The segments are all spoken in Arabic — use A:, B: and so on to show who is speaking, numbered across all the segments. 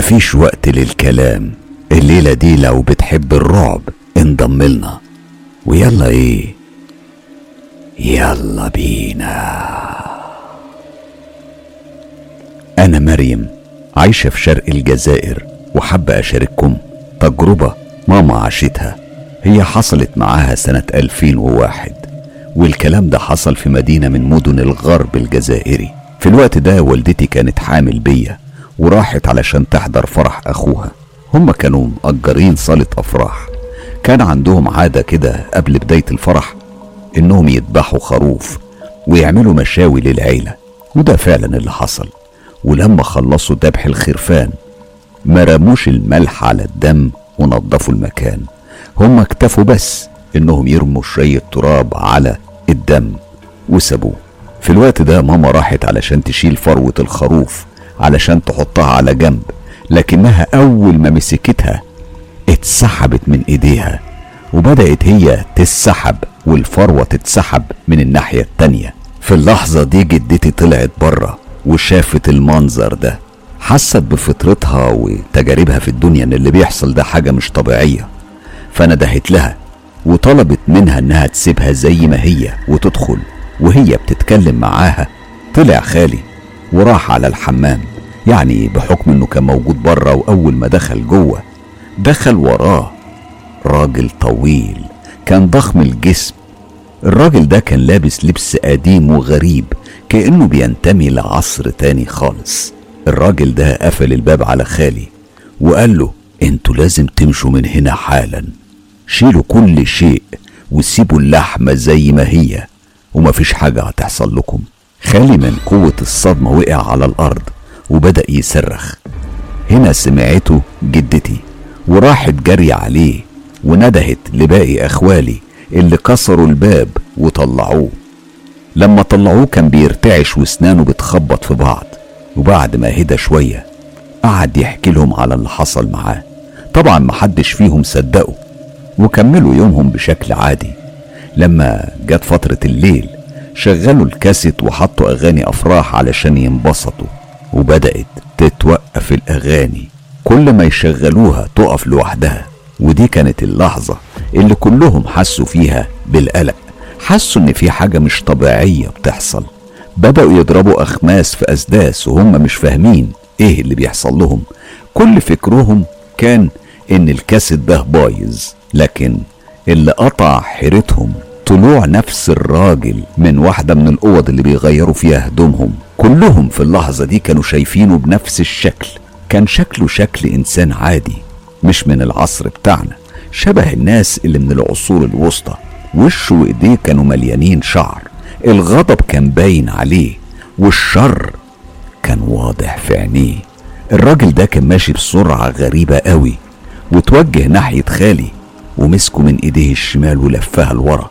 A: مفيش وقت للكلام. الليلة دي لو بتحب الرعب انضم لنا ويلا إيه؟ يلا بينا. أنا مريم عايشة في شرق الجزائر وحابة أشارككم تجربة ماما عاشتها. هي حصلت معاها سنة 2001 والكلام ده حصل في مدينة من مدن الغرب الجزائري. في الوقت ده والدتي كانت حامل بيا. وراحت علشان تحضر فرح أخوها. هما كانوا مأجرين صالة أفراح. كان عندهم عادة كده قبل بداية الفرح إنهم يذبحوا خروف ويعملوا مشاوي للعيلة وده فعلا اللي حصل. ولما خلصوا ذبح الخرفان ما رموش الملح على الدم ونظفوا المكان. هم اكتفوا بس إنهم يرموا شوية تراب على الدم وسابوه. في الوقت ده ماما راحت علشان تشيل فروة الخروف علشان تحطها على جنب لكنها أول ما مسكتها اتسحبت من إيديها وبدأت هي تسحب والفروة تتسحب من الناحية التانية. في اللحظة دي جدتي طلعت بره وشافت المنظر ده حست بفطرتها وتجاربها في الدنيا إن اللي بيحصل ده حاجة مش طبيعية. فندهت لها وطلبت منها إنها تسيبها زي ما هي وتدخل وهي بتتكلم معاها. طلع خالي وراح على الحمام يعني بحكم إنه كان موجود بره وأول ما دخل جوه. دخل وراه راجل طويل كان ضخم الجسم. الراجل ده كان لابس لبس قديم وغريب كأنه بينتمي لعصر تاني خالص. الراجل ده قفل الباب على خالي وقال له أنتوا لازم تمشوا من هنا حالا. شيلوا كل شيء وسيبوا اللحمة زي ما هي ومفيش حاجة هتحصل لكم. خالي من قوة الصدمة وقع على الأرض وبدأ يصرخ. هنا سمعته جدتي وراحت جري عليه وندهت لباقي أخوالي اللي كسروا الباب وطلعوه. لما طلعوه كان بيرتعش وأسنانه بتخبط في بعض. وبعد ما هدى شوية قعد يحكي لهم على اللي حصل معاه. طبعا محدش فيهم صدقه. وكملوا يومهم بشكل عادي. لما جت فترة الليل شغلوا الكاسيت وحطوا أغاني أفراح علشان ينبسطوا وبدأت تتوقف الأغاني. كل ما يشغلوها تقف لوحدها ودي كانت اللحظة اللي كلهم حسوا فيها بالقلق. حسوا إن في حاجة مش طبيعية بتحصل. بدأوا يضربوا أخماس في أسداس وهم مش فاهمين إيه اللي بيحصل لهم. كل فكرهم كان إن الكاسيت ده بايظ لكن اللي قطع حيرتهم طلوع نفس الراجل من واحدة من الأوض اللي بيغيروا فيها هدومهم. كلهم في اللحظة دي كانوا شايفينه بنفس الشكل. كان شكله شكل إنسان عادي مش من العصر بتاعنا شبه الناس اللي من العصور الوسطى. وشه وإيديه كانوا مليانين شعر. الغضب كان باين عليه والشر كان واضح في عينيه. الراجل ده كان ماشي بسرعة غريبة قوي وتوجه ناحية خالي ومسكه من إيديه الشمال ولفها لورا.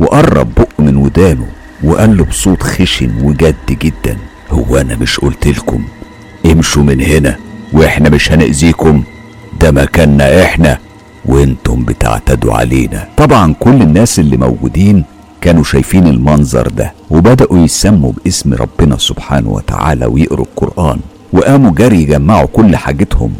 A: وقرب بق من ودانه وقال له بصوت خشن وجد جدا. هو أنا مش قلت لكم. امشوا من هنا وإحنا مش هنأذيكم. ده مكاننا إحنا وإنتم بتعتدوا علينا. طبعا كل الناس اللي موجودين كانوا شايفين المنظر ده وبدأوا يسموا باسم ربنا سبحانه وتعالى ويقروا القرآن وقاموا جري يجمعوا كل حاجتهم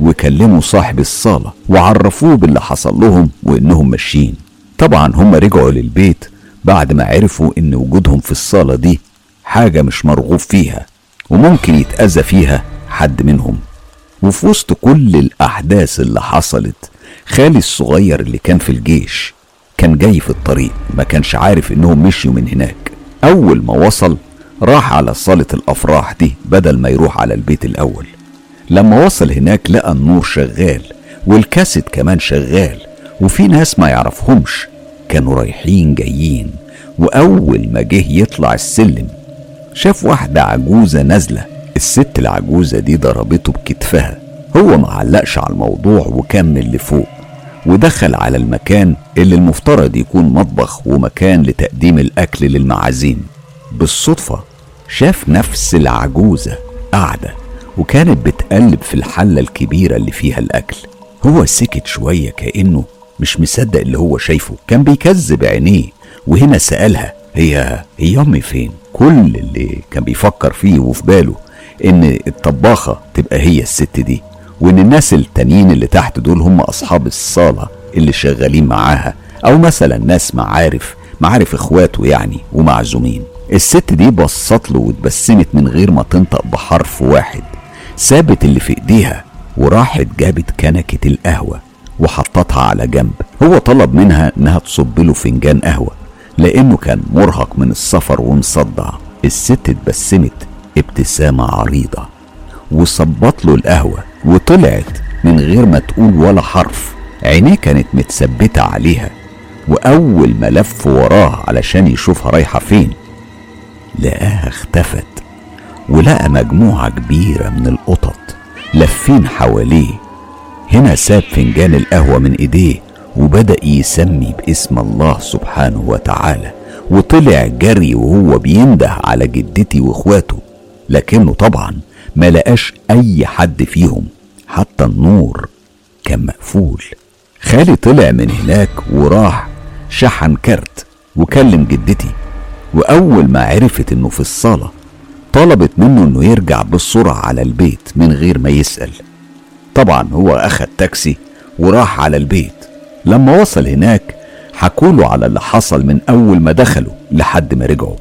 A: وكلموا صاحب الصالة وعرفوه باللي حصل لهم وإنهم ماشيين. طبعا هم رجعوا للبيت بعد ما عرفوا إن وجودهم في الصالة دي حاجة مش مرغوب فيها وممكن يتأذى فيها حد منهم. وفي وسط كل الأحداث اللي حصلت خالي الصغير اللي كان في الجيش كان جاي في الطريق ما كانش عارف إنهم مشيوا من هناك. أول ما وصل راح على صالة الأفراح دي بدل ما يروح على البيت الأول. لما وصل هناك لقى النور شغال والكاسيت كمان شغال. وفي ناس ما يعرفهمش. كانوا رايحين جايين وأول ما جه يطلع السلم شاف واحدة عجوزة نازلة. الست العجوزة دي ضربته بكتفها. هو ما علقش على الموضوع وكمل لفوق ودخل على المكان اللي المفترض يكون مطبخ ومكان لتقديم الأكل للمعازيم. بالصدفة شاف نفس العجوزة قاعدة وكانت بتقلب في الحلة الكبيرة اللي فيها الأكل. هو سكت شوية كأنه مش مصدق اللي هو شايفه. كان بيكذب عينيه وهنا سألها هي هي أمي فين؟ كل اللي كان بيفكر فيه وفي باله إن الطباخة تبقى هي الست دي وإن الناس التانيين اللي تحت دول هم أصحاب الصالة اللي شغالين معاها أو مثلا ناس معارف معارف إخواته يعني ومعزومين. الست دي بصت له واتبسمت من غير ما تنطق بحرف واحد. سابت اللي في إيديها وراحت جابت كنكة القهوة. وحطتها على جنب. هو طلب منها إنها تصب له فنجان قهوة لأنه كان مرهق من السفر ومصدع. الست اتبسمت ابتسامة عريضة وصبت له القهوة وطلعت من غير ما تقول ولا حرف. عينيه كانت متثبتة عليها وأول ما لف وراها علشان يشوفها رايحة فين لقاها اختفت ولقى مجموعة كبيرة من القطط لفين حواليه. هنا ساب فنجان القهوة من إيديه وبدأ يسمي باسم الله سبحانه وتعالى وطلع جري وهو بينده على جدتي وإخواته لكنه طبعا ما لقاش أي حد فيهم حتى النور كان مقفول. خالي طلع من هناك وراح شحن كارت وكلم جدتي وأول ما عرفت إنه في الصالة طلبت منه إنه يرجع بسرعة على البيت من غير ما يسأل. طبعا هو اخد تاكسي وراح على البيت. لما وصل هناك حكوله على اللي حصل من أول ما دخلوا لحد ما رجعوا.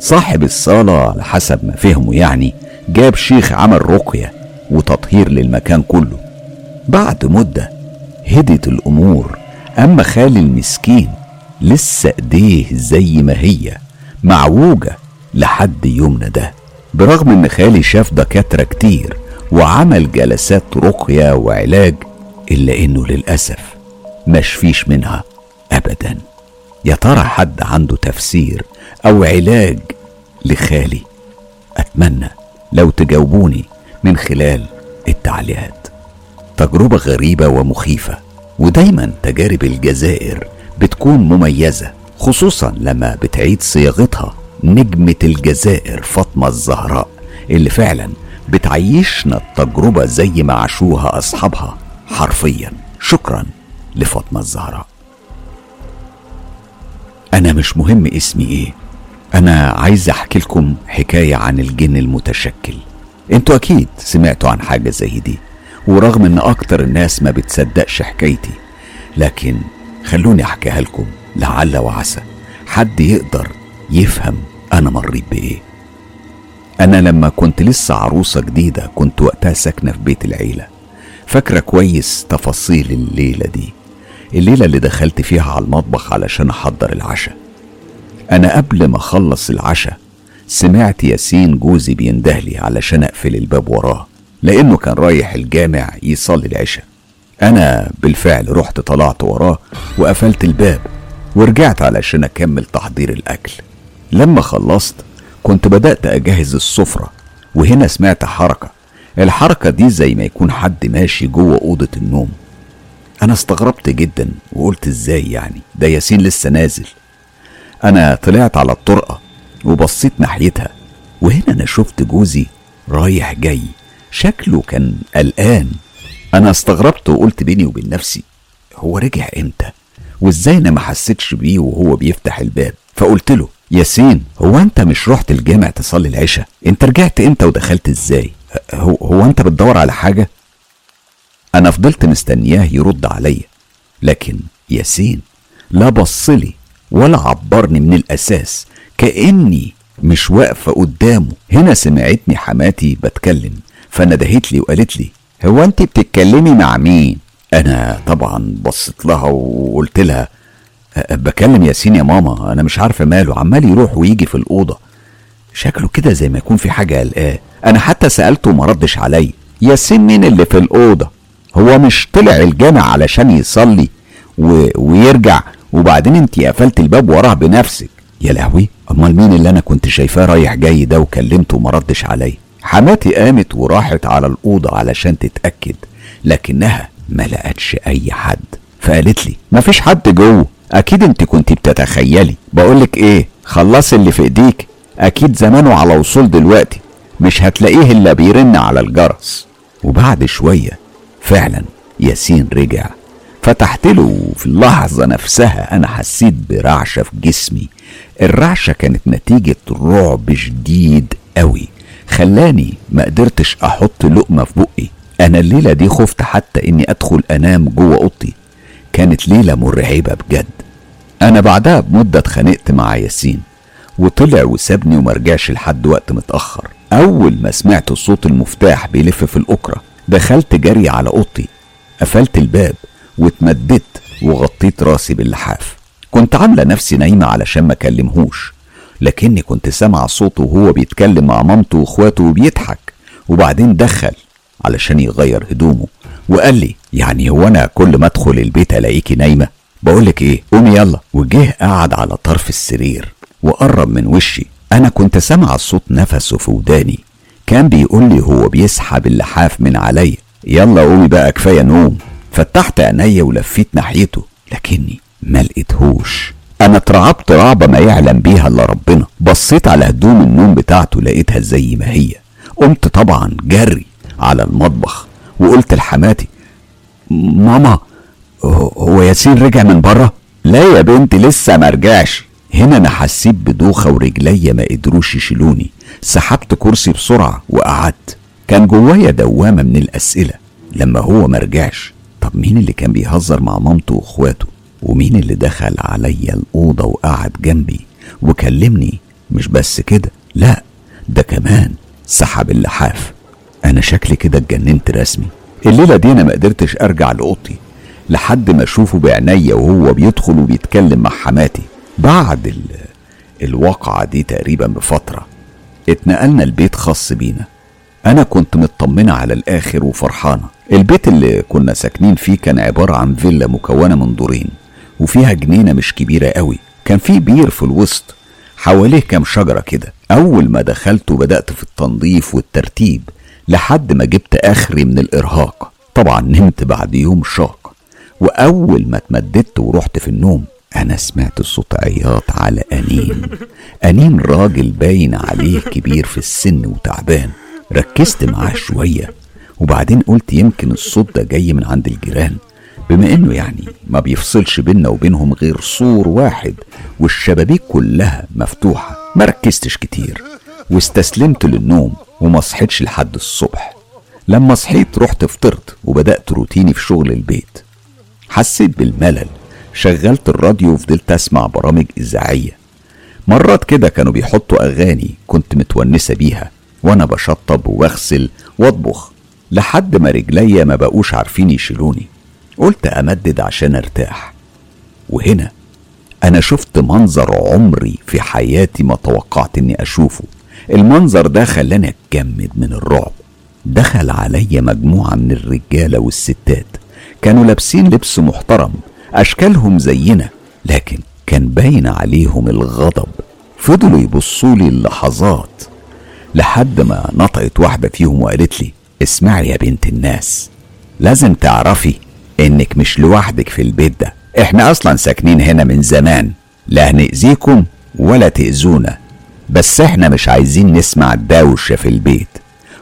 A: صاحب الصالة على حسب ما فهموا يعني جاب شيخ عمل رقية وتطهير للمكان كله. بعد مدة هدت الأمور أما خالي المسكين لسه إيديه زي ما هي معوجة لحد يومنا ده. برغم إن خالي شاف دكاترة كتير وعمل جلسات رقية وعلاج إلا إنه للأسف مشفيش منها أبدا. يا ترى حد عنده تفسير أو علاج لخالي؟ أتمنى لو تجاوبوني من خلال التعليقات. تجربة غريبة ومخيفة ودايما تجارب الجزائر بتكون مميزة خصوصا لما بتعيد صياغتها نجمة الجزائر فاطمة الزهراء اللي فعلا بتعيشنا التجربة زي ما عاشوها أصحابها حرفيا. شكرا لفاطمة الزهراء. أنا مش مهم اسمي إيه. أنا عايز أحكي لكم حكاية عن الجن المتشكل. أنتوا أكيد سمعتوا عن حاجة زي دي ورغم إن أكتر الناس ما بتصدقش حكايتي لكن خلوني أحكيها لكم لعل وعسى حد يقدر يفهم أنا مريت بإيه. أنا لما كنت لسه عروسة جديدة كنت وقتها ساكنة في بيت العيلة. فاكرة كويس تفاصيل الليلة دي. الليلة اللي دخلت فيها على المطبخ علشان أحضر العشاء. أنا قبل ما أخلص العشاء سمعت ياسين جوزي بيندهلي علشان أقفل الباب وراه لأنه كان رايح الجامع يصلي العشاء. أنا بالفعل رحت طلعت وراه وقفلت الباب ورجعت علشان أكمل تحضير الأكل. لما خلصت كنت بدأت أجهز السفرة وهنا سمعت حركة. الحركة دي زي ما يكون حد ماشي جوه أوضة النوم. أنا استغربت جدا وقلت إزاي يعني؟ ده ياسين لسه نازل. أنا طلعت على الطرقة وبصيت ناحيتها وهنا أنا شفت جوزي رايح جاي. شكله كان قلقان. أنا استغربت وقلت بيني وبين نفسي هو رجع إمتى؟ وإزاي أنا ما حسيتش بيه وهو بيفتح الباب؟ فقلت له ياسين هو أنت مش رحت الجامع تصلي العشاء؟ أنت رجعت إمتى ودخلت إزاي؟ هو, هو أنت بتدور على حاجة؟ أنا فضلت مستنياه يرد عليا لكن ياسين لا بصلي ولا عبرني من الأساس كأني مش واقفة قدامه. هنا سمعتني حماتي بتكلم فندهت لي وقالت لي هو أنت بتتكلمي مع مين؟ أنا طبعا بصيت لها وقلت لها بكلم ياسين يا ماما أنا مش عارفة ماله عمال يروح ويجي في الأوضة. شكله كده زي ما يكون في حاجة قلقاه. أنا حتى سألته وما ردش عليا ياسين مين اللي في الأوضة؟ هو مش طلع الجامع علشان يصلي و... ويرجع وبعدين أنت قفلت الباب وراه بنفسك. يا لهوي أمال مين اللي أنا كنت شايفاه رايح جاي ده وكلمته وما ردش عليا حماتي قامت وراحت على الأوضة علشان تتأكد لكنها ما لقتش أي حد. فقالت لي مفيش حد جوه. أكيد أنت كنت بتتخيلي. بقولك إيه خلصي اللي في إيديك أكيد زمانه على وصول دلوقتي مش هتلاقيه إلا بيرن على الجرس. وبعد شوية فعلا ياسين رجع. فتحت له في اللحظة نفسها أنا حسيت برعشة في جسمي. الرعشة كانت نتيجة رعب شديد قوي خلاني ما قدرتش أحط لقمة في بقي. أنا الليلة دي خفت حتى إني أدخل أنام جوه أوضتي. كانت ليلة مرعبة بجد. أنا بعدها بمدة اتخانقت مع ياسين وطلع وسابني ومرجعش لحد وقت متأخر. أول ما سمعت صوت المفتاح بيلف في الأكرة دخلت جري على أوضتي قفلت الباب واتمددت وغطيت راسي باللحاف. كنت عاملة نفسي نايمة علشان ما أكلمهوش لكني كنت سامع صوته وهو بيتكلم مع مامته وإخواته وبيضحك وبعدين دخل علشان يغير هدومه وقال لي يعني هو أنا كل ما أدخل البيت الاقيكي نايمة؟ بقولك إيه؟ قومي يلا. وجه قعد على طرف السرير وقرب من وشي. أنا كنت سامع صوت نفسه في وداني. كان بيقول لي هو بيسحب اللحاف من عليا. يلا قومي بقى كفاية نوم. فتحت عينيا ولفيت ناحيته. لكني ما لقيتهوش. أنا اترعبت رعبه ما يعلم بيها إلا ربنا. بصيت على هدوم النوم بتاعته لقيتها زي ما هي. قمت طبعا جري على المطبخ. وقلت لحماتي ماما هو ياسين رجع من بره؟ لا يا بنتي لسه ما رجعش. هنا أنا حسيت بدوخة ورجليا ما قدروش يشيلوني. سحبت كرسي بسرعة وقعدت. كان جوايا دوامة من الأسئلة. لما هو ما رجعش طب مين اللي كان بيهزر مع مامته وأخواته؟ ومين اللي دخل عليا الأوضة وقعد جنبي؟ وكلمني مش بس كده لا ده كمان سحب اللحاف. أنا شكلي كده اتجننت رسمي. الليلة دي أنا ما قدرتش أرجع لأوضتي لحد ما أشوفه بعينيا وهو بيدخل وبيتكلم مع حماتي. بعد ال... الواقعة دي تقريبا بفترة اتنقلنا البيت خاص بينا. أنا كنت مطمنة على الآخر وفرحانة. البيت اللي كنا ساكنين فيه كان عبارة عن فيلا مكونة من دورين وفيها جنينة مش كبيرة قوي. كان في بير في الوسط حواليه كام شجرة كده. أول ما دخلت وبدأت في التنظيف والترتيب لحد ما جبت آخري من الإرهاق. طبعا نمت بعد يوم شاق. وأول ما اتمددت ورحت في النوم أنا سمعت صوت عياط على أنين. أنين راجل باين عليه كبير في السن وتعبان. ركزت معاه شوية وبعدين قلت يمكن الصوت ده جاي من عند الجيران. بما إنه يعني ما بيفصلش بينا وبينهم غير سور واحد والشبابيك كلها مفتوحة ما ركزتش كتير. واستسلمت للنوم وما صحيتش لحد الصبح. لما صحيت رحت فطرت وبدأت روتيني في شغل البيت. حسيت بالملل. شغلت الراديو وفضلت أسمع برامج إذاعية. مرات كده كانوا بيحطوا أغاني كنت متونسة بيها وأنا بشطب وأغسل وأطبخ. لحد ما رجليا ما بقوش عارفين يشيلوني. قلت أمدد عشان أرتاح. وهنا أنا شفت منظر عمري في حياتي ما توقعت إني أشوفه. المنظر ده خلاني أتجمد من الرعب. دخل عليا مجموعة من الرجالة والستات. كانوا لابسين لبس محترم أشكالهم زينا لكن كان باين عليهم الغضب. فضلوا يبصوا لي اللحظات لحد ما نطقت واحدة فيهم وقالت لي اسمعي يا بنت الناس لازم تعرفي إنك مش لوحدك في البيت ده. إحنا أصلا ساكنين هنا من زمان لا هنأذيكم ولا تأذونا. بس إحنا مش عايزين نسمع الدوشة في البيت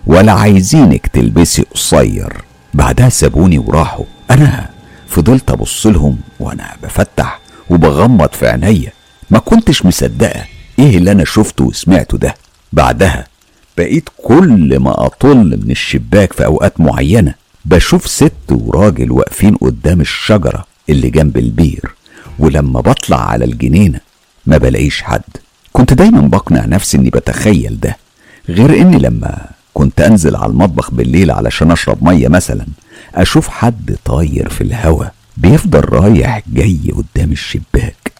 A: ولا عايزينك تلبسي قصير. بعدها سابوني وراحوا. أنا فضلت أبص لهم وأنا بفتح وبغمض في عينيا. ما كنتش مصدقة إيه اللي أنا شفته وسمعته ده. بعدها بقيت كل ما أطل من الشباك في أوقات معينة بشوف ست وراجل واقفين قدام الشجرة اللي جنب البير ولما بطلع على الجنينة ما بلاقيش حد. كنت دايما بقنع نفسي إني بتخيل ده غير إني لما كنت أنزل على المطبخ بالليل علشان أشرب مية مثلا أشوف حد طاير في الهوا بيفضل رايح جاي قدام الشباك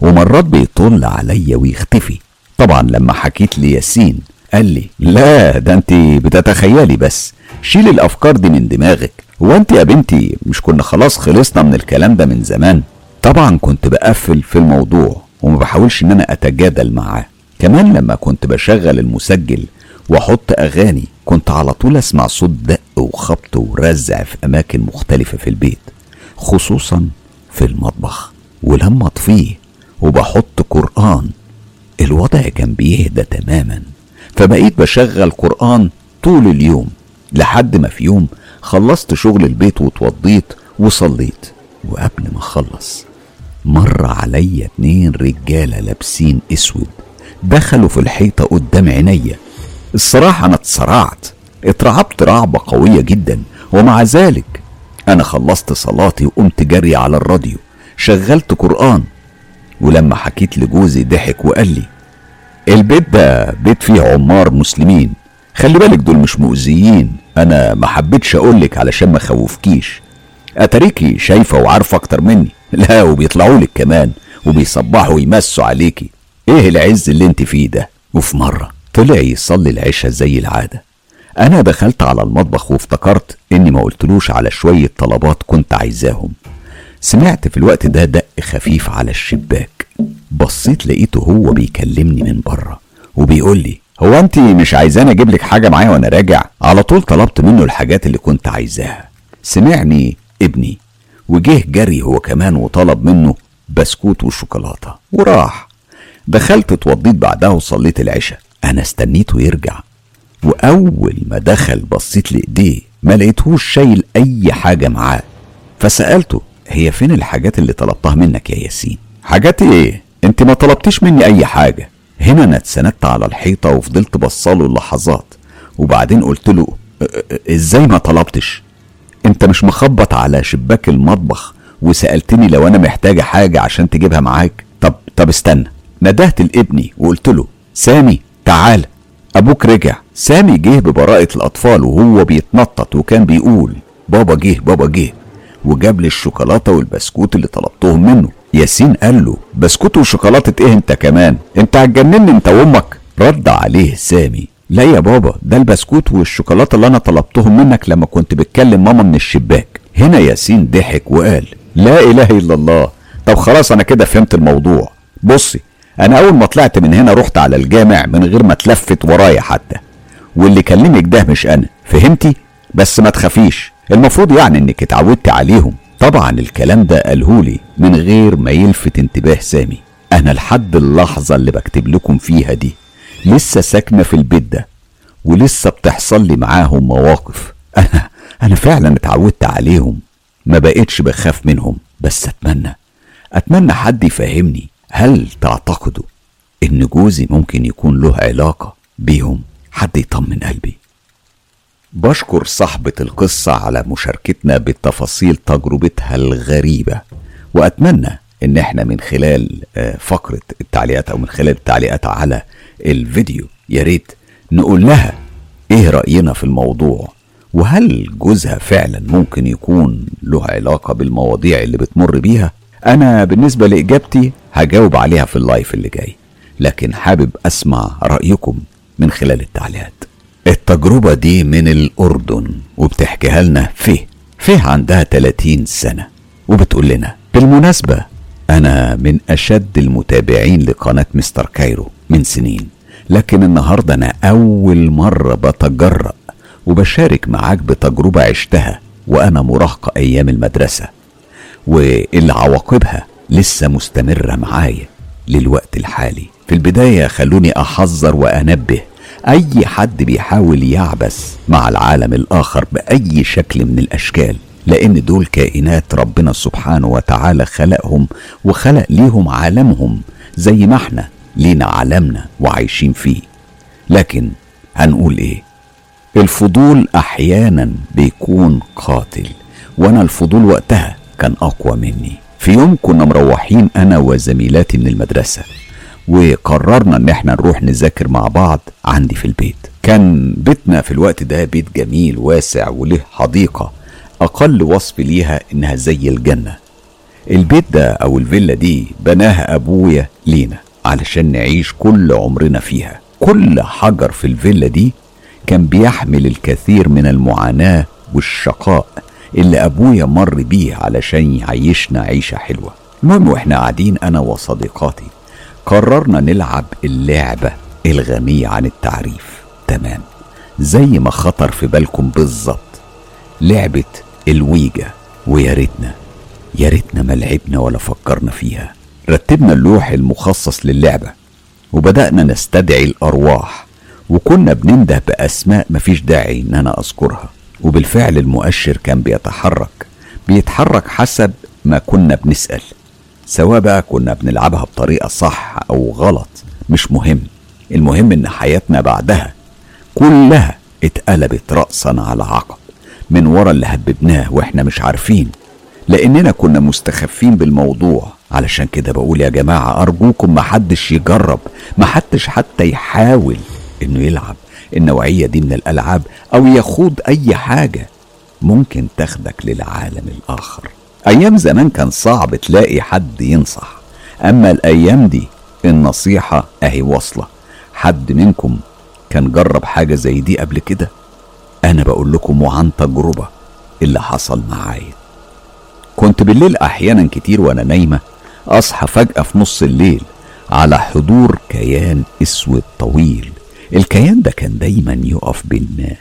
A: ومرات بيطل عليا ويختفي. طبعا لما حكيت لياسين قال لي لا ده أنت بتتخيلي بس شيل الأفكار دي من دماغك. هو أنت يا بنتي مش كنا خلاص خلصنا من الكلام ده من زمان؟ طبعا كنت بقفل في الموضوع. وما بحاولش إن أنا أتجادل معاه. كمان لما كنت بشغل المسجل وأحط أغاني كنت على طول أسمع صوت دق وخبط ورزع في أماكن مختلفة في البيت خصوصا في المطبخ. ولما أطفيه وبحط قرآن. الوضع كان بيهدى تماما. فبقيت بشغل قرآن طول اليوم لحد ما في يوم خلصت شغل البيت واتوضيت وصليت. وقبل ما أخلص مر عليا اتنين رجاله لابسين اسود دخلوا في الحيطة قدام عينيا. الصراحة أنا اتسرعت اترعبت رعبة قوية جدا ومع ذلك أنا خلصت صلاتي وقمت جري على الراديو شغلت قرآن. ولما حكيت لجوزي ضحك وقال لي البيت ده بيت فيه عمار مسلمين خلي بالك دول مش مؤذيين أنا ما حبيتش أقولك علشان ما خوفكيش. أتريكي شايفة وعارفة أكتر مني؟ لا وبيطلعوا لك كمان وبيصبحوا ويمسوا عليكي إيه العز اللي أنت فيه ده؟ وفي مرة طلع يصلي العشاء زي العادة. أنا دخلت على المطبخ وافتكرت إني ما قلتلوش على شوية طلبات كنت عايزاهم. سمعت في الوقت ده دق خفيف على الشباك. بصيت لقيته هو بيكلمني من بره وبيقول لي هو أنت مش عايزاني أجيب لك حاجة معايا وأنا راجع؟ على طول طلبت منه الحاجات اللي كنت عايزاها. سمعني ابني. وجه جري هو كمان وطلب منه بسكوت وشوكولاتة. وراح. دخلت اتوضيت بعدها وصليت العشاء. أنا استنيته يرجع. وأول ما دخل بصيت لإيديه ما لقيتهوش شايل أي حاجة معاه. فسألته هي فين الحاجات اللي طلبتها منك يا ياسين؟ حاجات إيه؟ أنت ما طلبتيش مني أي حاجة. هنا أنا اتسندت على الحيطة وفضلت بصاله لحظات. وبعدين قلت له إزاي ما طلبتش؟ انت مش مخبط على شباك المطبخ وسألتني لو أنا محتاجة حاجة عشان تجيبها معاك؟ طب طب استنى. ندهت لابني وقلت له سامي تعال. أبوك رجع. سامي جه ببراءة الأطفال وهو بيتنطط وكان بيقول بابا جه بابا جه. وجاب لي الشوكولاتة والبسكوت اللي طلبتهم منه. ياسين قال له بسكوت وشوكولاتة إيه أنت كمان؟ أنت هتجنني أنت وأمك. رد عليه سامي. لا يا بابا ده البسكوت والشوكولاتة اللي أنا طلبتهم منك لما كنت بتكلم ماما من الشباك. هنا ياسين ضحك وقال لا إله إلا الله. طب خلاص أنا كده فهمت الموضوع. بصي أنا أول ما طلعت من هنا رحت على الجامع من غير ما تلفت ورايا حتى. واللي كلمك ده مش أنا. فهمتي؟ بس ما تخافيش. المفروض يعني إنك اتعودت عليهم. طبعا الكلام ده قالهولي من غير ما يلفت انتباه سامي. أنا لحد اللحظة اللي بكتب لكم فيها دي لسه ساكنة في البيت ده ولسه بتحصل لي معاهم مواقف. أنا أنا فعلا اتعودت عليهم ما بقتش بخاف منهم بس أتمنى أتمنى حد يفهمني هل تعتقدوا إن جوزي ممكن يكون له علاقة بيهم؟ حد يطمن قلبي. بشكر صاحبة القصة على مشاركتنا بتفاصيل تجربتها الغريبة وأتمنى إن إحنا من خلال فقرة التعليقات أو من خلال التعليقات على الفيديو يا ريت نقول لها إيه رأينا في الموضوع؟ وهل جوزها فعلا ممكن يكون له علاقة بالمواضيع اللي بتمر بيها؟ أنا بالنسبة لإجابتي هجاوب عليها في اللايف اللي جاي لكن حابب أسمع رأيكم من خلال التعليقات. التجربة دي من الأردن وبتحكيها لنا فيه فيه عندها 30 سنة وبتقول لنا بالمناسبة أنا من أشد المتابعين لقناة مستر كايرو من سنين لكن النهاردة أنا أول مرة بتجرأ وبشارك معاك بتجربة عشتها وأنا مراهقة أيام المدرسة واللي عواقبها لسه مستمرة معايا للوقت الحالي. في البداية خلوني أحذر وأنبه أي حد بيحاول يعبث مع العالم الآخر بأي شكل من الأشكال. لأن دول كائنات ربنا سبحانه وتعالى خلقهم وخلق ليهم عالمهم زي ما إحنا لينا عالمنا وعايشين فيه. لكن هنقول إيه؟ الفضول أحيانا بيكون قاتل وأنا الفضول وقتها كان أقوى مني. في يوم كنا مروحين أنا وزميلاتي من المدرسة وقررنا إن إحنا نروح نذاكر مع بعض عندي في البيت. كان بيتنا في الوقت ده بيت جميل واسع وله حديقة. أقل وصف ليها إنها زي الجنة. البيت ده أو الفيلا دي بناها أبويا لينا علشان نعيش كل عمرنا فيها. كل حجر في الفيلا دي كان بيحمل الكثير من المعاناة والشقاء اللي أبويا مر بيه علشان يعيشنا عيشة حلوة. المهم وإحنا قاعدين أنا وصديقاتي قررنا نلعب اللعبة الغنية عن التعريف. تمام. زي ما خطر في بالكم بالظبط. لعبة الويجا ويا ريتنا يا ريتنا ما لعبنا ولا فكرنا فيها. رتبنا اللوح المخصص للعبة وبدأنا نستدعي الأرواح وكنا بننده بأسماء مفيش داعي إن أنا أذكرها. وبالفعل المؤشر كان بيتحرك بيتحرك حسب ما كنا بنسأل. سواء بقى كنا بنلعبها بطريقة صح أو غلط مش مهم. المهم إن حياتنا بعدها كلها اتقلبت رأسا على عقب. من ورا اللي هببناه وإحنا مش عارفين. لأننا كنا مستخفين بالموضوع. علشان كده بقول يا جماعة أرجوكم محدش يجرب محدش حتى يحاول إنه يلعب. النوعية دي من الألعاب أو يخوض أي حاجة ممكن تاخدك للعالم الآخر. أيام زمان كان صعب تلاقي حد ينصح. أما الأيام دي النصيحة أهي واصلة. حد منكم كان جرب حاجة زي دي قبل كده؟ أنا بقول لكم وعن تجربة اللي حصل معايا. كنت بالليل أحيانا كتير وأنا نايمة أصحى فجأة في نص الليل على حضور كيان أسود طويل. الكيان ده كان دايما يقف بين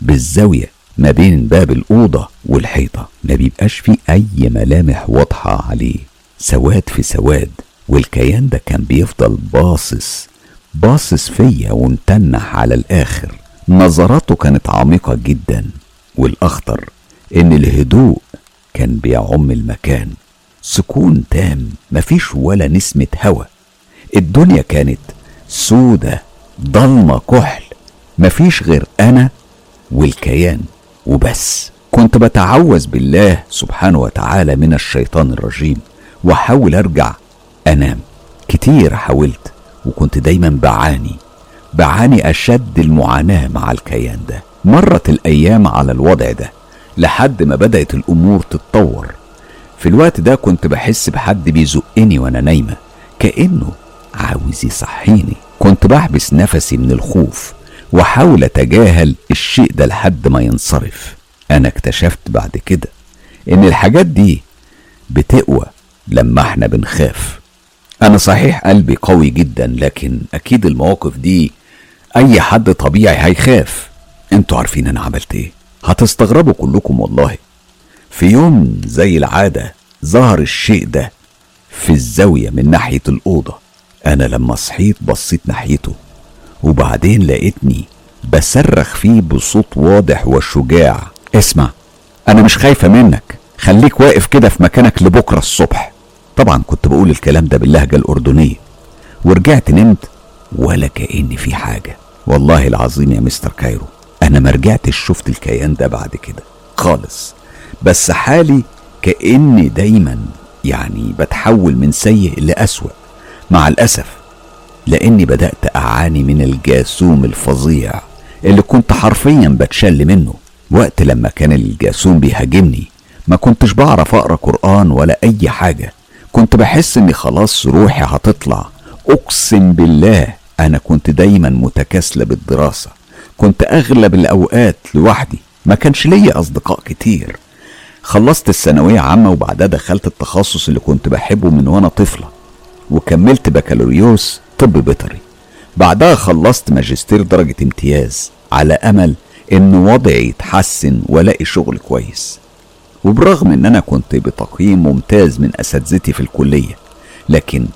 A: بالزاوية ما بين باب الأوضة والحيطة. ما بيبقاش فيه أي ملامح واضحة عليه. سواد في سواد. والكيان ده كان بيفضل باصص باصص فيا ومتنح على الآخر. نظراته كانت عميقة جدا والأخطر إن الهدوء كان بيعم المكان. سكون تام مفيش ولا نسمة هوا. الدنيا كانت سودة ضلمة كحل. مفيش غير أنا والكيان وبس. كنت بتعوذ بالله سبحانه وتعالى من الشيطان الرجيم وأحاول أرجع أنام. كتير حاولت وكنت دايما بعاني. بعاني أشد المعاناة مع الكيان ده. مرت الأيام على الوضع ده لحد ما بدأت الأمور تتطور. في الوقت ده كنت بحس بحد بيزقني وأنا نايمة كأنه عاوز يصحيني. كنت بحبس نفسي من الخوف وأحاول أتجاهل الشيء ده لحد ما ينصرف. أنا اكتشفت بعد كده إن الحاجات دي بتقوى لما إحنا بنخاف. أنا صحيح قلبي قوي جدا لكن أكيد المواقف دي أي حد طبيعي هيخاف. أنتوا عارفين أنا عملت إيه؟ هتستغربوا كلكم والله. في يوم زي العادة ظهر الشيء ده في الزاوية من ناحية الأوضة. أنا لما صحيت بصيت ناحيته وبعدين لقيتني بصرخ فيه بصوت واضح وشجاع. اسمع أنا مش خايفة منك. خليك واقف كده في مكانك لبكرة الصبح. طبعا كنت بقول الكلام ده باللهجة الأردنية ورجعت نمت ولا كأن في حاجة. والله العظيم يا مستر كايرو أنا ما رجعتش شفت الكيان ده بعد كده خالص بس حالي كأني دايما يعني بتحول من سيء لأسوأ. مع الأسف لأني بدأت أعاني من الجاسوم الفظيع اللي كنت حرفيا بتشل منه. وقت لما كان الجاسوم بيهاجمني ما كنتش بعرف أقرأ قرآن ولا أي حاجة. كنت بحس إني خلاص روحي هتطلع. أقسم بالله أنا كنت دايما متكاسلة بالدراسة. كنت أغلب الأوقات لوحدي. ما كانش ليا أصدقاء كتير. خلصت الثانوية عامة وبعدها دخلت التخصص اللي كنت بحبه من وأنا طفلة. وكملت بكالوريوس طب بيطري. بعدها خلصت ماجستير درجة امتياز. على أمل إن وضعي يتحسن ولاقي شغل كويس. وبرغم إن أنا كنت بتقييم ممتاز من أساتذتي في الكلية لكن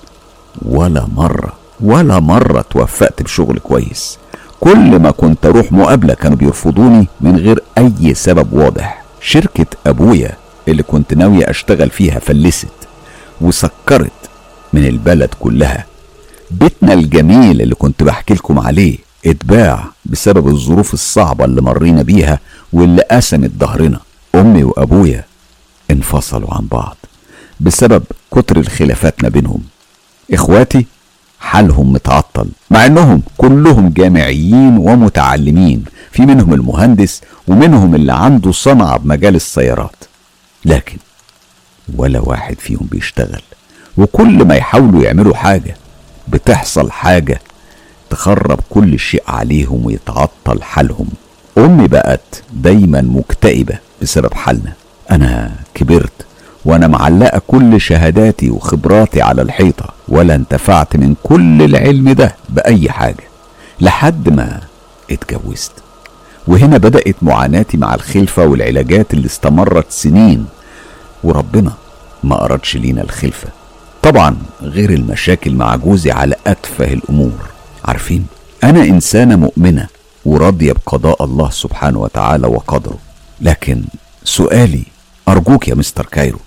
A: ولا مرة ولا مرة توفقت بشغل كويس. كل ما كنت أروح مقابلة كانوا بيرفضوني من غير أي سبب واضح. شركة أبويا اللي كنت ناوي أشتغل فيها فلست وسكرت من البلد كلها. بيتنا الجميل اللي كنت بحكي لكم عليه اتباع بسبب الظروف الصعبة اللي مرينا بيها واللي قسمت ظهرنا. أمي وأبويا انفصلوا عن بعض بسبب كتر الخلافات ما بينهم. إخواتي حالهم متعطل مع إنهم كلهم جامعيين ومتعلمين في منهم المهندس ومنهم اللي عنده صنعة بمجال السيارات. لكن ولا واحد فيهم بيشتغل وكل ما يحاولوا يعملوا حاجة بتحصل حاجة تخرب كل شيء عليهم ويتعطل حالهم. أمي بقت دايما مكتئبة بسبب حالنا. أنا كبرت وأنا معلقة كل شهاداتي وخبراتي على الحيطة ولا انتفعت من كل العلم ده بأي حاجة لحد ما اتجوزت. وهنا بدأت معاناتي مع الخلفة والعلاجات اللي استمرت سنين وربنا ما أردش لينا الخلفة. طبعا غير المشاكل مع جوزي على أتفه الأمور. عارفين؟ أنا إنسانة مؤمنة وراضية بقضاء الله سبحانه وتعالى وقدره. لكن سؤالي أرجوك يا مستر كايرو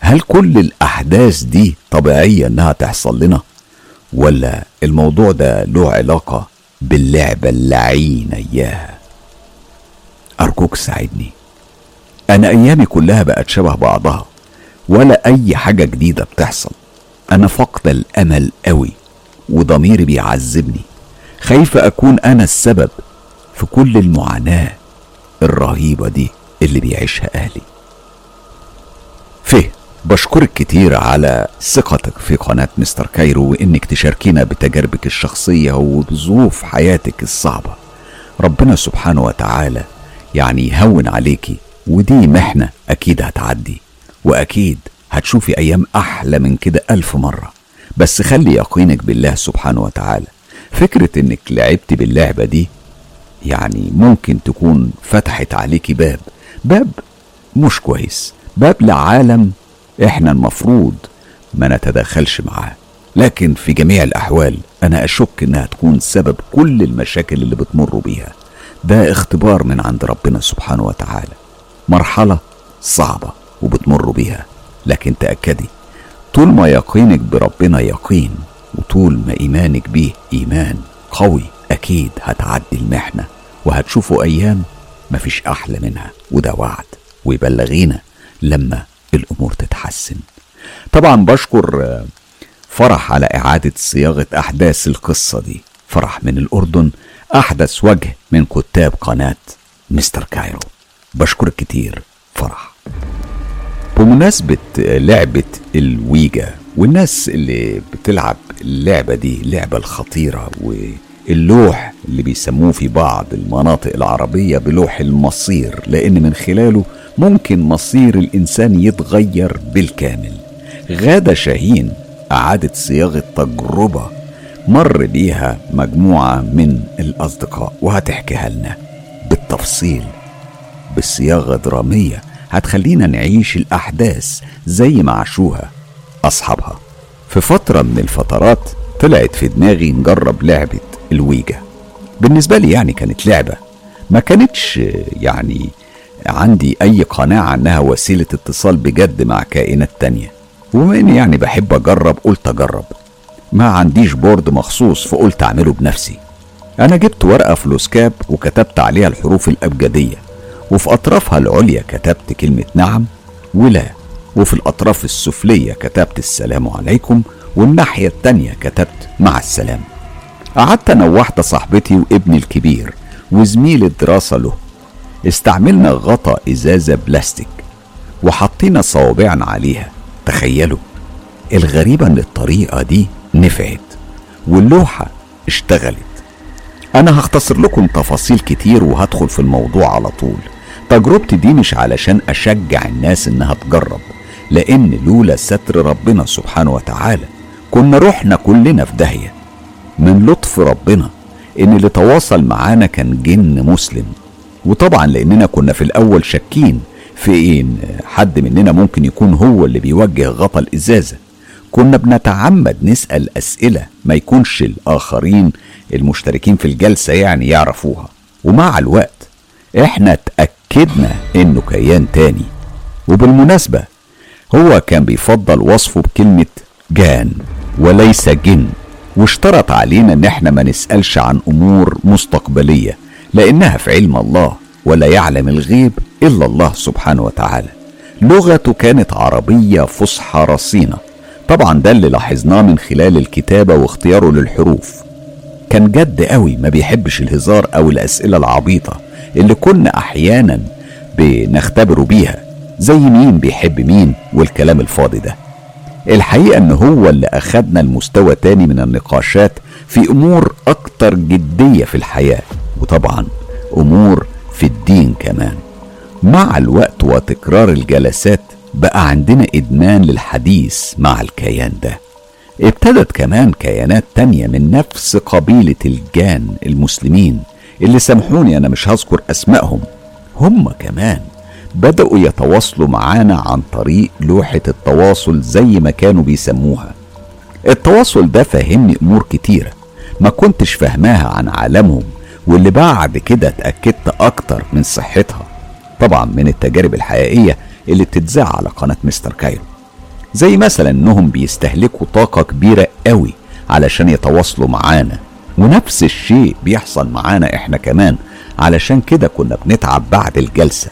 A: هل كل الأحداث دي طبيعية إنها تحصل لنا؟ ولا الموضوع ده له علاقة باللعبة اللعينة إياها. أرجوك ساعدني. أنا أيامي كلها بقت شبه بعضها ولا أي حاجة جديدة بتحصل. أنا فاقده الأمل قوي وضميري بيعذبني. خايفه أكون أنا السبب في كل المعاناة الرهيبة دي اللي بيعيشها أهلي. فيه بشكرك كتير على ثقتك في قناة مستر كايرو وإنك تشاركينا بتجاربك الشخصية وبظروف حياتك الصعبة. ربنا سبحانه وتعالى يعني يهون عليكي ودي محنة أكيد هتعدي وأكيد هتشوفي أيام أحلى من كده ألف مرة. بس خلي يقينك بالله سبحانه وتعالى فكرة إنك لعبتي باللعبة دي يعني ممكن تكون فتحت عليكي باب باب مش كويس باب لعالم إحنا المفروض ما نتدخلش معاه. لكن في جميع الأحوال أنا أشك إنها تكون سبب كل المشاكل اللي بتمروا بيها. ده اختبار من عند ربنا سبحانه وتعالى. مرحلة صعبة وبتمروا بيها. لكن تأكدي طول ما يقينك بربنا يقين وطول ما إيمانك بيه إيمان قوي أكيد هتعدي المحنة وهتشوفوا أيام مفيش أحلى منها وده وعد. ويبلغينا لما الأمور تتحسن. طبعا بشكر فرح على إعادة صياغة أحداث القصة دي. فرح من الأردن أحدث وجه من كتاب قناة مستر كايرو. بشكرك كتير فرح. بمناسبة لعبة الويجا والناس اللي بتلعب اللعبة دي اللعبة الخطيرة واللوح اللي بيسموه في بعض المناطق العربية بلوح المصير لأن من خلاله ممكن مصير الإنسان يتغير بالكامل. غادة شاهين أعادت صياغة تجربة مر بيها مجموعة من الأصدقاء وهتحكيها لنا بالتفصيل بصياغة درامية هتخلينا نعيش الأحداث زي ما عاشوها أصحابها. في فترة من الفترات طلعت في دماغي نجرب لعبة الويجا. بالنسبة لي يعني كانت لعبة. ما كانتش يعني عندي أي قناعة أنها وسيلة اتصال بجد مع كائنات تانية. وبما إني يعني بحب أجرب قلت أجرب. ما عنديش بورد مخصوص فقلت أعمله بنفسي. أنا جبت ورقة فلوسكاب وكتبت عليها الحروف الأبجدية. وفي أطرافها العليا كتبت كلمة نعم ولا. وفي الأطراف السفلية كتبت السلام عليكم. والناحية التانية كتبت مع السلامة قعدت أنا وواحدة صاحبتي وابني الكبير وزميل الدراسة له. استعملنا غطا إزازة بلاستيك وحطينا صوابعنا عليها. تخيلوا الغريبة إن الطريقة دي نفعت واللوحة اشتغلت. أنا هختصر لكم تفاصيل كتير وهدخل في الموضوع على طول. تجربتي دي مش علشان أشجع الناس إنها تجرب لأن لولا ستر ربنا سبحانه وتعالى كنا رحنا كلنا في داهية. من لطف ربنا إن اللي تواصل معانا كان جن مسلم. وطبعا لأننا كنا في الأول شاكين في إن حد مننا ممكن يكون هو اللي بيوجه غطا الإزازة. كنا بنتعمد نسأل أسئلة ما يكونش الآخرين المشتركين في الجلسة يعني يعرفوها. ومع الوقت إحنا اتأكدنا إنه كيان تاني. وبالمناسبة هو كان بيفضل وصفه بكلمة جان وليس جن. واشترط علينا ان إحنا ما نسألش عن أمور مستقبلية لأنها في علم الله ولا يعلم الغيب إلا الله سبحانه وتعالى. لغته كانت عربية فصحى رصينة. طبعا ده اللي لاحظناه من خلال الكتابة واختياره للحروف. كان جد قوي ما بيحبش الهزار أو الأسئلة العبيطة اللي كنا أحيانا بنختبره بيها زي مين بيحب مين والكلام الفاضي ده. الحقيقة إن هو اللي أخدنا لمستوى تاني من النقاشات في أمور أكتر جدية في الحياة وطبعا أمور في الدين كمان. مع الوقت وتكرار الجلسات بقى عندنا إدمان للحديث مع الكيان ده. ابتدت كمان كيانات تانية من نفس قبيلة الجان المسلمين اللي سامحوني أنا مش هذكر أسمائهم هم كمان بدأوا يتواصلوا معانا عن طريق لوحة التواصل زي ما كانوا بيسموها. التواصل ده فهمني أمور كتيرة ما كنتش فهماها عن عالمهم واللي بعد كده اتأكدت أكتر من صحتها. طبعا من التجارب الحقيقية اللي بتتذاع على قناة مستر كايرو. زي مثلا إنهم بيستهلكوا طاقة كبيرة قوي علشان يتواصلوا معانا ونفس الشيء بيحصل معانا إحنا كمان علشان كده كنا بنتعب بعد الجلسة.